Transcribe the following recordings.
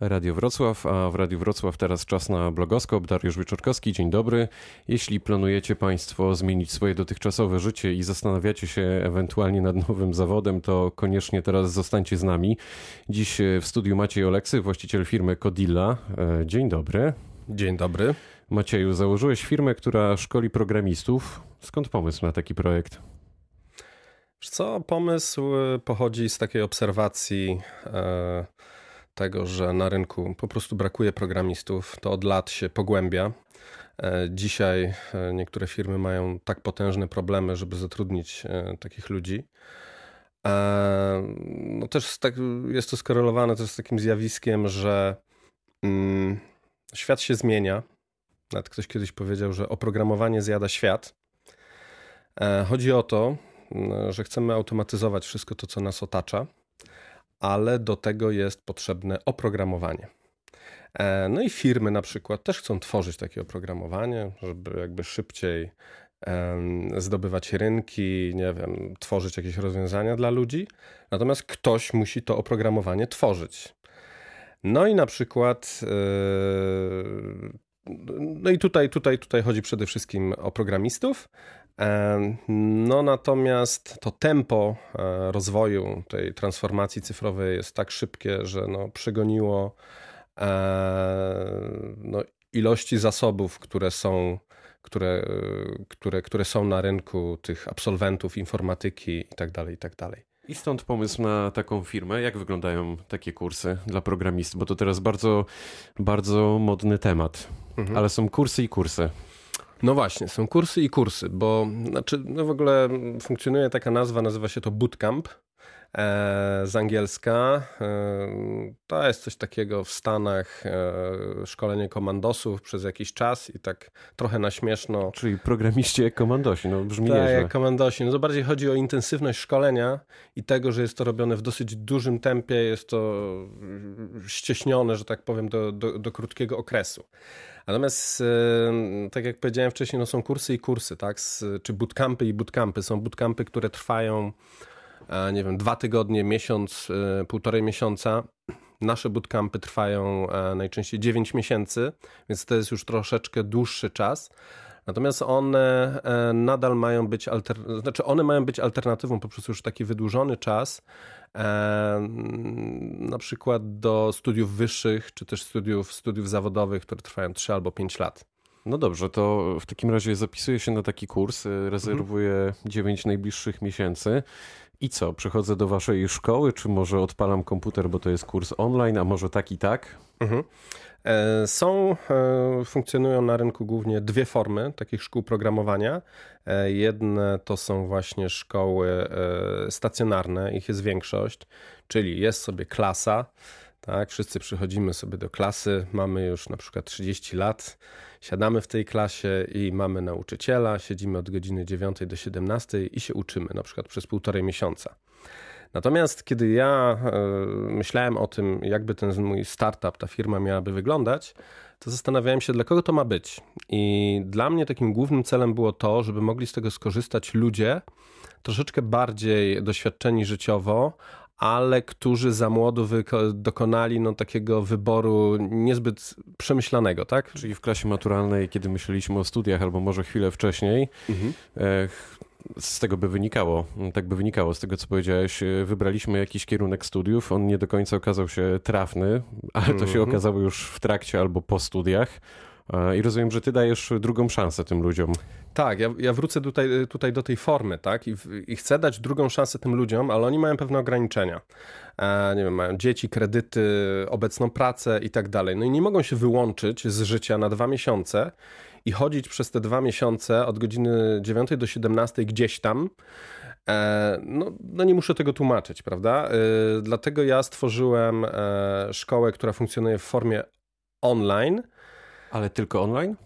Radio Wrocław, a w Radiu Wrocław teraz czas na blogoskop. Dariusz Wieczorkowski, dzień dobry. Jeśli planujecie Państwo zmienić swoje dotychczasowe życie i zastanawiacie się ewentualnie nad nowym zawodem, to koniecznie teraz zostańcie z nami. Dziś w studiu Maciej Oleksy, właściciel firmy Codilla. E, dzień dobry. Dzień dobry. Macieju, założyłeś firmę, która szkoli programistów. Skąd pomysł na taki projekt? Co, pomysł pochodzi z takiej obserwacji e, tego, że na rynku po prostu brakuje programistów. To od lat się pogłębia. E, dzisiaj e, niektóre firmy mają tak potężne problemy, żeby zatrudnić e, takich ludzi. No też tak, jest to skorelowane też z takim zjawiskiem, że mm, świat się zmienia. Nawet ktoś kiedyś powiedział, że oprogramowanie zjada świat. Chodzi o to, że chcemy automatyzować wszystko to, co nas otacza ale do tego jest potrzebne oprogramowanie. E, no i firmy na przykład też chcą tworzyć takie oprogramowanie, żeby jakby szybciej zdobywać rynki, nie wiem, tworzyć jakieś rozwiązania dla ludzi. Natomiast ktoś musi to oprogramowanie tworzyć. No i na przykład e, no i tutaj, tutaj, tutaj chodzi przede wszystkim o programistów, no natomiast to tempo e, rozwoju tej transformacji cyfrowej jest tak szybkie, że no, przegoniło e, no, ilości zasobów, które są, które, które, które są na rynku tych absolwentów informatyki itd. Tak itd. Tak I stąd pomysł na taką firmę. Jak wyglądają takie kursy dla programistów? Bo to teraz bardzo, bardzo modny temat. Mhm. Ale są kursy i kursy. No właśnie, są kursy i kursy, bo znaczy, no w ogóle funkcjonuje taka nazwa, nazywa się to bootcamp z angielska. E, to jest coś takiego w Stanach, e, szkolenie komandosów przez jakiś czas i tak trochę na śmieszno. Czyli programiści jak komandosi, no brzmi tak, jak komandosi. No to bardziej chodzi o intensywność szkolenia i tego, że jest to robione w dosyć dużym tempie, jest to ścieśnione, że tak powiem, do, do, do krótkiego okresu. Natomiast, tak jak powiedziałem wcześniej, no są kursy i kursy, tak? Czy bootcampy i bootcampy. Są bootcampy, które trwają, nie wiem, dwa tygodnie, miesiąc, e, półtorej miesiąca. Nasze bootcampy trwają e, najczęściej 9 miesięcy, więc to jest już troszeczkę dłuższy czas. Natomiast one e, nadal mają być, alter... znaczy one mają być alternatywą poprzez już taki wydłużony czas, e, na przykład do studiów wyższych, czy też studiów, studiów zawodowych, które trwają 3 albo 5 lat. No dobrze, to w takim razie zapisuję się na taki kurs, e, rezerwuję mhm. 9 najbliższych miesięcy. I co, przychodzę do waszej szkoły, czy może odpalam komputer, bo to jest kurs online, a może tak i tak? Mhm. E, są, e, funkcjonują na rynku głównie dwie formy takich szkół programowania. E, jedne to są właśnie szkoły stacjonarne, ich jest większość, czyli jest sobie klasa, tak, wszyscy przychodzimy sobie do klasy, mamy już na przykład 30 lat, siadamy w tej klasie i mamy nauczyciela, siedzimy od godziny 9 do 17 i się uczymy na przykład przez półtorej miesiąca. Natomiast kiedy ja e, myślałem o tym, jakby ten mój startup, ta firma miałaby wyglądać, to zastanawiałem się, dla kogo to ma być. I dla mnie takim głównym celem było to, żeby mogli z tego skorzystać ludzie troszeczkę bardziej doświadczeni życiowo, ale którzy za młodu dokonali no, takiego wyboru niezbyt przemyślanego, tak? Czyli w klasie maturalnej, kiedy myśleliśmy o studiach, albo może chwilę wcześniej, mhm. e, z tego by wynikało, tak by wynikało z tego, co powiedziałeś, wybraliśmy jakiś kierunek studiów, on nie do końca okazał się trafny, ale to się mhm. okazało już w trakcie albo po studiach. I rozumiem, że ty dajesz drugą szansę tym ludziom. Tak, ja, ja wrócę tutaj, tutaj do tej formy, tak? I, I, chcę dać drugą szansę tym ludziom, ale oni mają pewne ograniczenia. E, nie wiem, mają dzieci, kredyty, obecną pracę i tak dalej. No i nie mogą się wyłączyć z życia na dwa miesiące i chodzić przez te dwa miesiące od godziny 9 do 17 gdzieś tam. E, no, no nie muszę tego tłumaczyć, prawda? E, dlatego ja stworzyłem e, szkołę, która funkcjonuje w formie online. Ale tylko online?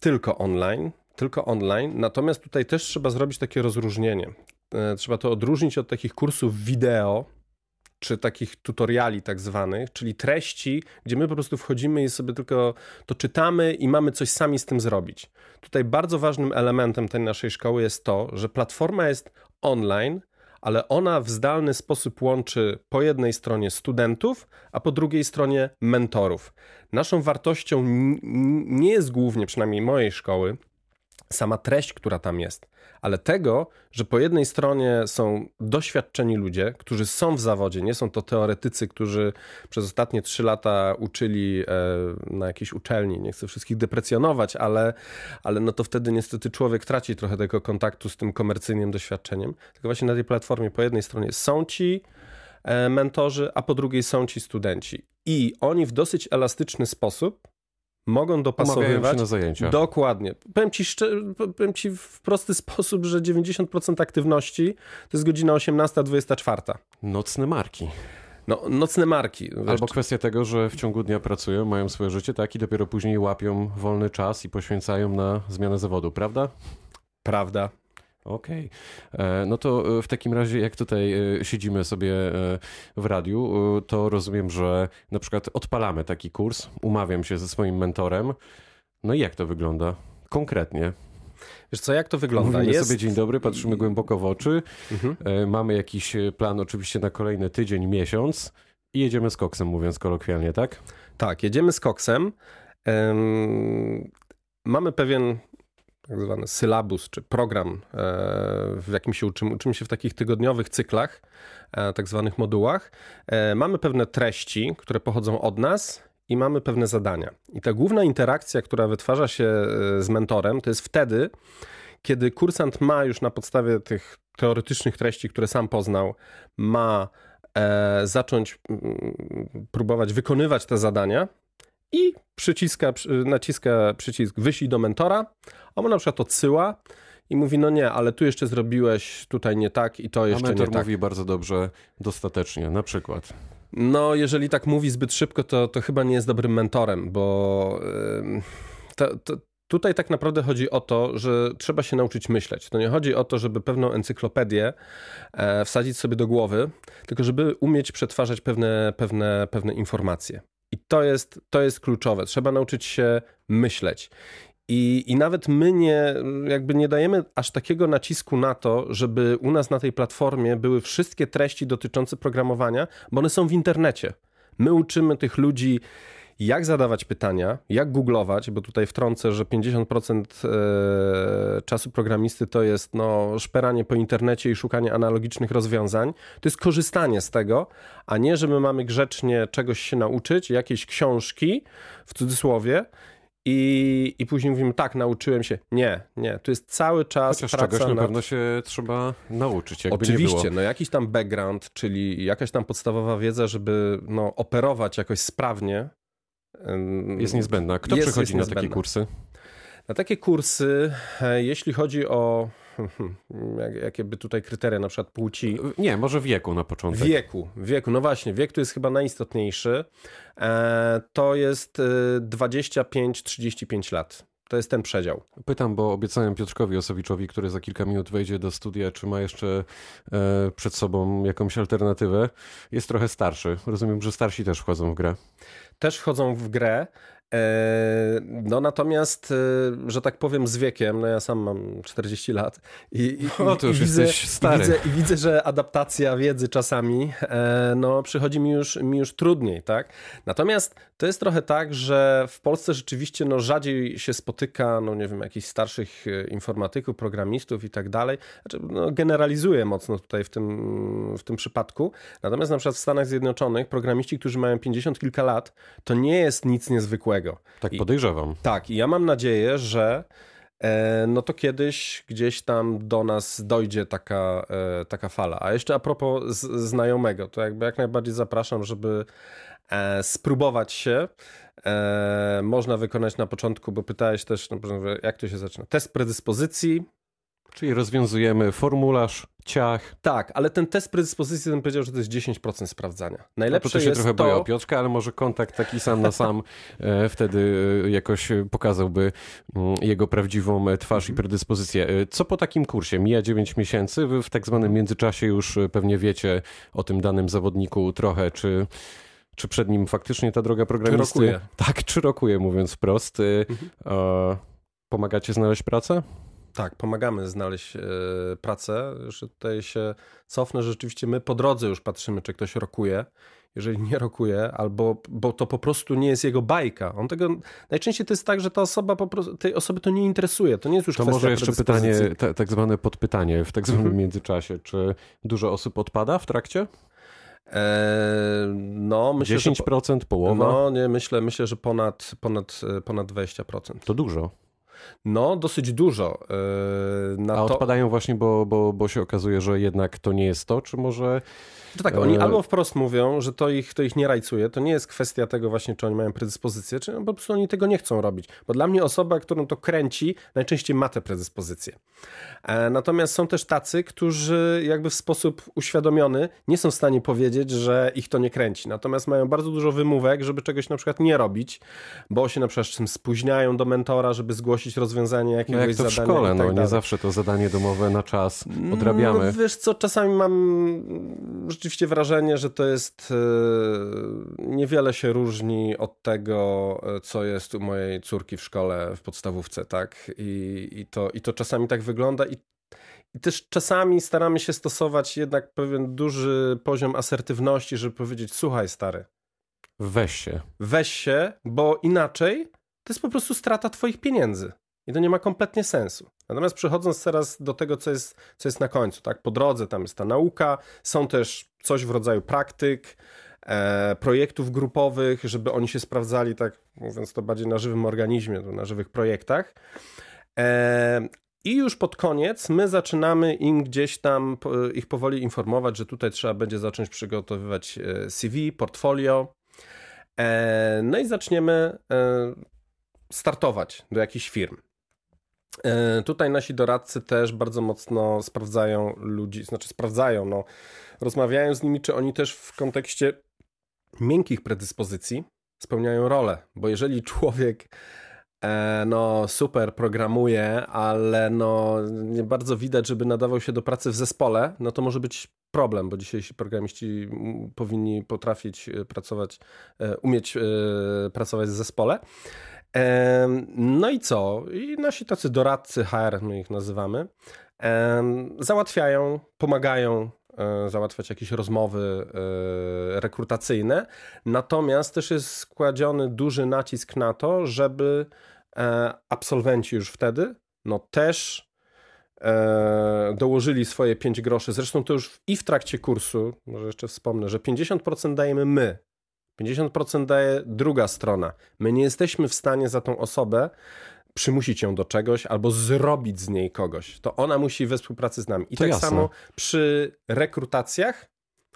Tylko online tylko online. Natomiast tutaj też trzeba zrobić takie rozróżnienie. Trzeba to odróżnić od takich kursów wideo, czy takich tutoriali tak zwanych, czyli treści, gdzie my po prostu wchodzimy i sobie tylko to czytamy i mamy coś sami z tym zrobić. Tutaj bardzo ważnym elementem tej naszej szkoły jest to, że platforma jest online, ale ona w zdalny sposób łączy po jednej stronie studentów, a po drugiej stronie mentorów. Naszą wartością nie jest głównie, przynajmniej mojej szkoły, sama treść, która tam jest, ale tego, że po jednej stronie są doświadczeni ludzie, którzy są w zawodzie, nie są to teoretycy, którzy przez ostatnie trzy lata uczyli e, na jakiejś uczelni. Nie chcę wszystkich deprecjonować, ale, ale no to wtedy niestety człowiek traci trochę tego kontaktu z tym komercyjnym doświadczeniem. Tylko właśnie na tej platformie po jednej stronie są ci e, mentorzy, a po drugiej są ci studenci. I oni w dosyć elastyczny sposób mogą dopasowywać. się na zajęcia. Dokładnie. Powiem ci, powiem ci w prosty sposób, że 90% aktywności to jest godzina 18-24. Nocne marki. No, nocne marki. Albo kwestia tego, że w ciągu dnia pracują, mają swoje życie, tak, i dopiero później łapią wolny czas i poświęcają na zmianę zawodu, prawda? Prawda. Okej. Okay. E, no to e, w takim razie, jak tutaj e, siedzimy sobie w radiu, to rozumiem, że na przykład odpalamy taki kurs, umawiam się ze swoim mentorem. No i jak to wygląda konkretnie? Wiesz co, jak to wygląda? Mówimy Jest... sobie dzień dobry, patrzymy głęboko w oczy, mhm. mamy jakiś plan oczywiście na kolejny tydzień, miesiąc i jedziemy z koksem, mówiąc kolokwialnie, tak? Tak, jedziemy z koksem. Um, mamy pewien tak zwany sylabus, czy program, e, w jakim się uczymy. Uczymy się w takich tygodniowych cyklach, e, tak zwanych modułach. E, mamy pewne treści, które pochodzą od nas i mamy pewne zadania. I ta główna interakcja, która wytwarza się z mentorem, to jest wtedy, kiedy kursant ma już na podstawie tych teoretycznych treści, które sam poznał, ma zacząć próbować wykonywać te zadania, i przyciska, naciska przycisk wyślij do mentora, a on na przykład odsyła i mówi, no nie, ale tu jeszcze zrobiłeś tutaj nie tak i to jeszcze nie tak. A mentor mówi bardzo dobrze, dostatecznie, na przykład. No, jeżeli tak mówi zbyt szybko, to, to chyba nie jest dobrym mentorem, bo to, to, tutaj tak naprawdę chodzi o to, że trzeba się nauczyć myśleć. To nie chodzi o to, żeby pewną encyklopedię e, wsadzić sobie do głowy, tylko żeby umieć przetwarzać pewne, pewne, pewne informacje. I to jest, to jest kluczowe. Trzeba nauczyć się myśleć. I, I nawet my nie, jakby nie dajemy aż takiego nacisku na to, żeby u nas na tej platformie były wszystkie treści dotyczące programowania, bo one są w internecie. My uczymy tych ludzi jak zadawać pytania, jak googlować, bo tutaj wtrącę, że 50% e, czasu programisty to jest no, szperanie po internecie i szukanie analogicznych rozwiązań. To jest korzystanie z tego, a nie, że my mamy grzecznie czegoś się nauczyć, jakiejś książki, w cudzysłowie, i, I później mówimy, tak, nauczyłem się. Nie, nie, tu jest cały czas Chociaż praca czegoś na pewno się trzeba nauczyć, jakby Oczywiście, no jakiś tam background, czyli jakaś tam podstawowa wiedza, żeby no, operować jakoś sprawnie jest niezbędna. Kto jest, przychodzi jest na takie kursy? Na takie kursy, e, jeśli chodzi o jakie by tutaj kryteria, na przykład płci. Nie, może wieku na początek. Wieku, wieku, no właśnie, wiek tu jest chyba najistotniejszy. E, to jest 25-35 e, lat. To jest ten przedział. Pytam, bo obiecałem Piotrkowi Osowiczowi, który za kilka minut wejdzie do studia, czy ma jeszcze przed sobą jakąś alternatywę. Jest trochę starszy. Rozumiem, że starsi też wchodzą w grę też wchodzą w grę. E, no natomiast, e, że tak powiem, z wiekiem, no ja sam mam 40 lat i, i, o, i widzę, stary. I widzę, I widzę, że adaptacja wiedzy czasami e, no, przychodzi mi już, mi już trudniej, tak? Natomiast to jest trochę tak, że w Polsce rzeczywiście no, rzadziej się spotyka, no nie wiem, jakichś starszych informatyków, programistów i tak dalej. Znaczy, no, generalizuję mocno tutaj w tym, w tym przypadku. Natomiast na przykład w Stanach Zjednoczonych programiści, którzy mają 50 kilka lat, to nie jest nic niezwykłego tak podejrzewam. I, tak, i ja mam nadzieję, że e, no to kiedyś gdzieś tam do nas dojdzie taka, e, taka fala. A jeszcze a propos znajomego, to jakby jak najbardziej zapraszam, żeby e, spróbować się. Można wykonać na początku, bo pytałeś też, no, jak to się zaczyna. Test predyspozycji, Czyli rozwiązujemy formularz, ciach. Tak, ale ten test predyspozycji ten powiedział, że to jest 10% sprawdzania. Najlepsze no to, się trochę to... boję o Piotrka, ale może kontakt taki sam na sam e, wtedy e, jakoś pokazałby mm, jego prawdziwą e, twarz i predyspozycję. Co po takim kursie? Mija 9 miesięcy, wy w tak zwanym międzyczasie już pewnie wiecie o tym danym zawodniku trochę, czy czy przed nim faktycznie ta droga programisty... Czy rokuje. Tak, czy rokuje, mówiąc wprost. Mhm. Pomagacie znaleźć pracę? Tak, pomagamy znaleźć e, pracę. Że tutaj się cofnę, że rzeczywiście my po drodze już patrzymy, czy ktoś rokuje. Jeżeli nie rokuje, albo bo to po prostu nie jest jego bajka. On tego najczęściej to jest tak, że ta osoba po prostu, tej osoby to nie interesuje. To nie jest już To może jeszcze pytanie, ta, tak zwane podpytanie w tak zwanym mhm. międzyczasie. Czy dużo osób odpada w trakcie? Eee, no, myślę, 10%, że, połowa? No, nie, myślę, myślę, że ponad, ponad, ponad 20%. To dużo. No, dosyć dużo. Yy, A to... odpadają właśnie, bo, bo, bo się okazuje, że jednak to nie jest to, czy może to tak, oni e, albo wprost mówią, że to ich, to ich nie rajcuje. To nie jest kwestia tego właśnie, czy oni mają predyspozycję, czy po prostu oni tego nie chcą robić. Bo dla mnie osoba, którą to kręci, najczęściej ma te predyspozycje. Natomiast są też tacy, którzy jakby w sposób uświadomiony nie są w stanie powiedzieć, że ich to nie kręci. Natomiast mają bardzo dużo wymówek, żeby czegoś na przykład nie robić, bo się na przykład czym spóźniają do mentora, żeby zgłosić rozwiązanie jakiegoś no jak to w szkole, tak no nie zawsze to zadanie domowe na czas odrabiamy. No, wiesz co, czasami mam rzeczywiście wrażenie, że to jest e, niewiele się różni od tego, e, co jest u mojej córki w szkole w podstawówce, tak? I, i, to, i to czasami tak wygląda i i też czasami staramy się stosować jednak pewien duży poziom asertywności, żeby powiedzieć: Słuchaj, stary. Weź się. Weź się, bo inaczej to jest po prostu strata Twoich pieniędzy. I to nie ma kompletnie sensu. Natomiast przechodząc teraz do tego, co jest, co jest na końcu, tak? Po drodze tam jest ta nauka, są też coś w rodzaju praktyk, e, projektów grupowych, żeby oni się sprawdzali, tak mówiąc to bardziej na żywym organizmie, na żywych projektach. E, i już pod koniec my zaczynamy im gdzieś tam ich powoli informować, że tutaj trzeba będzie zacząć przygotowywać e, CV, portfolio. E, no i zaczniemy e, startować do jakichś firm. E, tutaj nasi doradcy też bardzo mocno sprawdzają ludzi, znaczy sprawdzają, no, rozmawiają z nimi, czy oni też w kontekście miękkich predyspozycji spełniają rolę, bo jeżeli człowiek e, no super programuje, ale no nie bardzo widać, żeby nadawał się do pracy w zespole, no to może być problem, bo dzisiejsi programiści powinni potrafić e, pracować, umieć pracować w zespole. No i co? I nasi tacy doradcy HR, my ich nazywamy, załatwiają, pomagają e, załatwiać jakieś rozmowy e, rekrutacyjne. Natomiast też jest składziony duży nacisk na to, żeby e, absolwenci już wtedy, no też dołożyli swoje 5 groszy. Zresztą to już i w trakcie kursu, może jeszcze wspomnę, że 50% dajemy my, 50% daje druga strona. My nie jesteśmy w stanie za tą osobę przymusić ją do czegoś albo zrobić z niej kogoś. To ona musi we współpracy z nami. I to tak jasne. samo przy rekrutacjach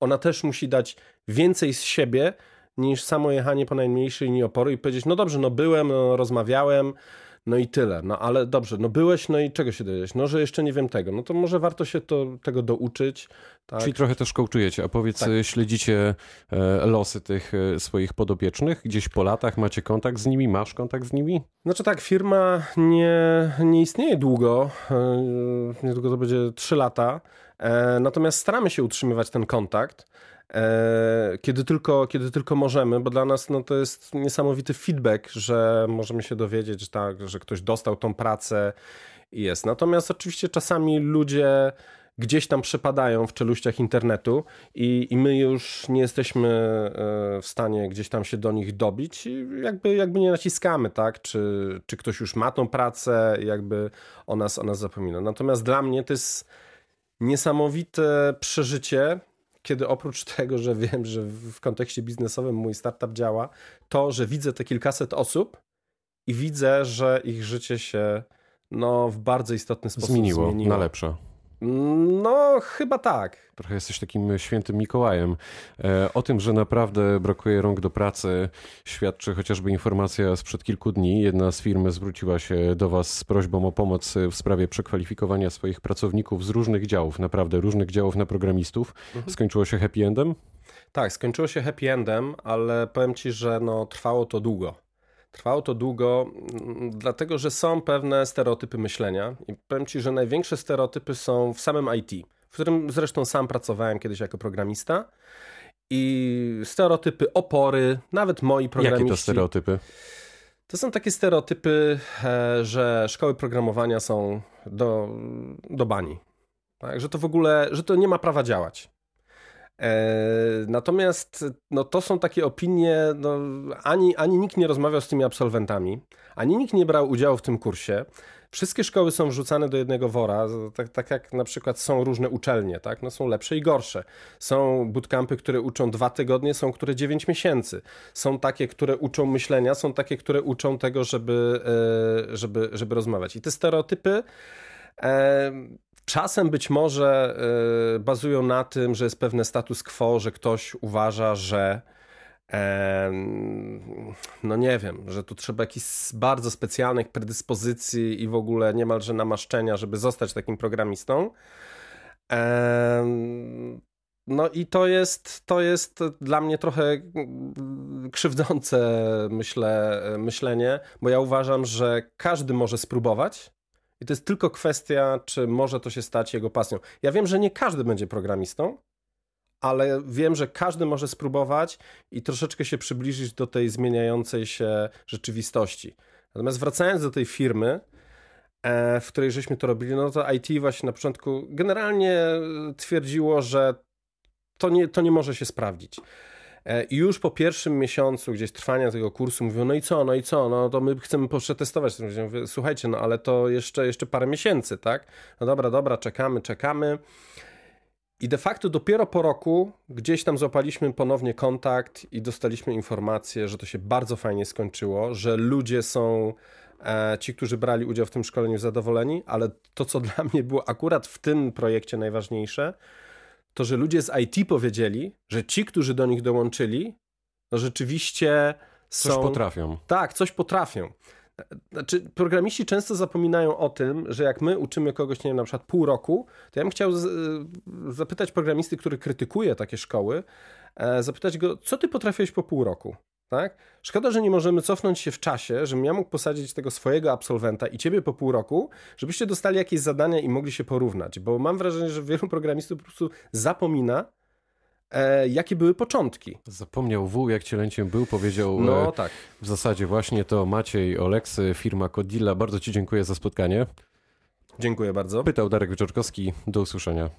ona też musi dać więcej z siebie niż samo jechanie po najmniejszej linii oporu i powiedzieć, no dobrze, no byłem, no rozmawiałem, no i tyle. No ale dobrze, no byłeś, no i czego się dowiedziałeś? No, że jeszcze nie wiem tego. No to może warto się to, tego douczyć. Tak? Czyli trochę też kołczujecie. A powiedz, tak. śledzicie e, losy tych e, swoich podopiecznych? Gdzieś po latach macie kontakt z nimi? Masz kontakt z nimi? Znaczy tak, firma nie, nie istnieje długo. E, niedługo to będzie 3 lata. Natomiast staramy się utrzymywać ten kontakt. E, kiedy tylko, kiedy tylko możemy, bo dla nas no, to jest niesamowity feedback, że możemy się dowiedzieć, że, tak, że ktoś dostał tą pracę i jest. Natomiast oczywiście czasami ludzie gdzieś tam przepadają w czeluściach internetu i, i my już nie jesteśmy e, w stanie gdzieś tam się do nich dobić i jakby, jakby nie naciskamy, tak, czy, czy ktoś już ma tą pracę, jakby o nas, o nas zapomina. Natomiast dla mnie to jest niesamowite przeżycie, kiedy oprócz tego, że wiem, że w kontekście biznesowym mój startup działa, to, że widzę te kilkaset osób i widzę, że ich życie się no, w bardzo istotny sposób zmieniło. zmieniło. na lepsze. No, chyba tak. Trochę jesteś takim świętym Mikołajem. E, o tym, że naprawdę brakuje rąk do pracy, świadczy chociażby informacja sprzed kilku dni. Jedna z firm zwróciła się do Was z prośbą o pomoc w sprawie przekwalifikowania swoich pracowników z różnych działów, naprawdę różnych działów na programistów. Mhm. Skończyło się happy endem? Tak, skończyło się happy endem, ale powiem Ci, że no, trwało to długo. Trwało to długo, mm, dlatego że są pewne stereotypy myślenia i powiem Ci, że największe stereotypy są w samym IT, w którym zresztą sam pracowałem kiedyś jako programista i stereotypy opory, nawet moi programiści. Jakie to stereotypy? To są takie stereotypy, e, że szkoły programowania są do, do bani. Tak? Że to w ogóle, że to nie ma prawa działać. E, natomiast no, to są takie opinie, no, ani, ani nikt nie rozmawiał z tymi absolwentami, ani nikt nie brał udziału w tym kursie. Wszystkie szkoły są wrzucane do jednego wora, tak, tak jak na przykład są różne uczelnie, tak? no, są lepsze i gorsze. Są bootcampy, które uczą dwa tygodnie, są które dziewięć miesięcy. Są takie, które uczą myślenia, są takie, które uczą tego, żeby, e, żeby, żeby rozmawiać. I te stereotypy Czasem być może y, bazują na tym, że jest pewne status quo, że ktoś uważa, że no nie wiem, że tu trzeba jakichś bardzo specjalnych predyspozycji i w ogóle niemalże namaszczenia, żeby zostać takim programistą. No i to jest, to jest dla mnie trochę krzywdzące myślę, myślenie, bo ja uważam, że każdy może spróbować, i to jest tylko kwestia, czy może to się stać jego pasją. Ja wiem, że nie każdy będzie programistą, ale wiem, że każdy może spróbować i troszeczkę się przybliżyć do tej zmieniającej się rzeczywistości. Natomiast wracając do tej firmy, e, w której żeśmy to robili, no to IT właśnie na początku generalnie twierdziło, że to nie, to nie może się sprawdzić. E, I już po pierwszym miesiącu gdzieś trwania tego kursu mówią, no i co, no i co, no to my chcemy przetestować. Słuchajcie, no ale to jeszcze, jeszcze parę miesięcy, tak? No dobra, dobra, czekamy, czekamy. I de facto dopiero po roku gdzieś tam złapaliśmy ponownie kontakt i dostaliśmy informację, że to się bardzo fajnie skończyło, że ludzie są, e, ci, którzy brali udział w tym szkoleniu, zadowoleni, ale to, co dla mnie było akurat w tym projekcie najważniejsze, to, że ludzie z IT powiedzieli, że ci, którzy do nich dołączyli, no rzeczywiście są... Coś potrafią. Tak, coś potrafią. Znaczy, programiści często zapominają o tym, że jak my uczymy kogoś, nie wiem, na przykład pół roku, to ja bym chciał zapytać programisty, który krytykuje takie szkoły, e, zapytać go, co ty potrafiłeś po pół roku? Tak? Szkoda, że nie możemy cofnąć się w czasie, żebym ja mógł posadzić tego swojego absolwenta i ciebie po pół roku, żebyście dostali jakieś zadania i mogli się porównać, bo mam wrażenie, że wielu programistów po prostu zapomina, e, jakie były początki. Zapomniał W, jak cielęciem był, powiedział no, e, tak. w zasadzie właśnie to Maciej Oleksy, firma Kodilla. Bardzo ci dziękuję za spotkanie. Dziękuję bardzo. Pytał Darek Wyczorkowski. Do usłyszenia.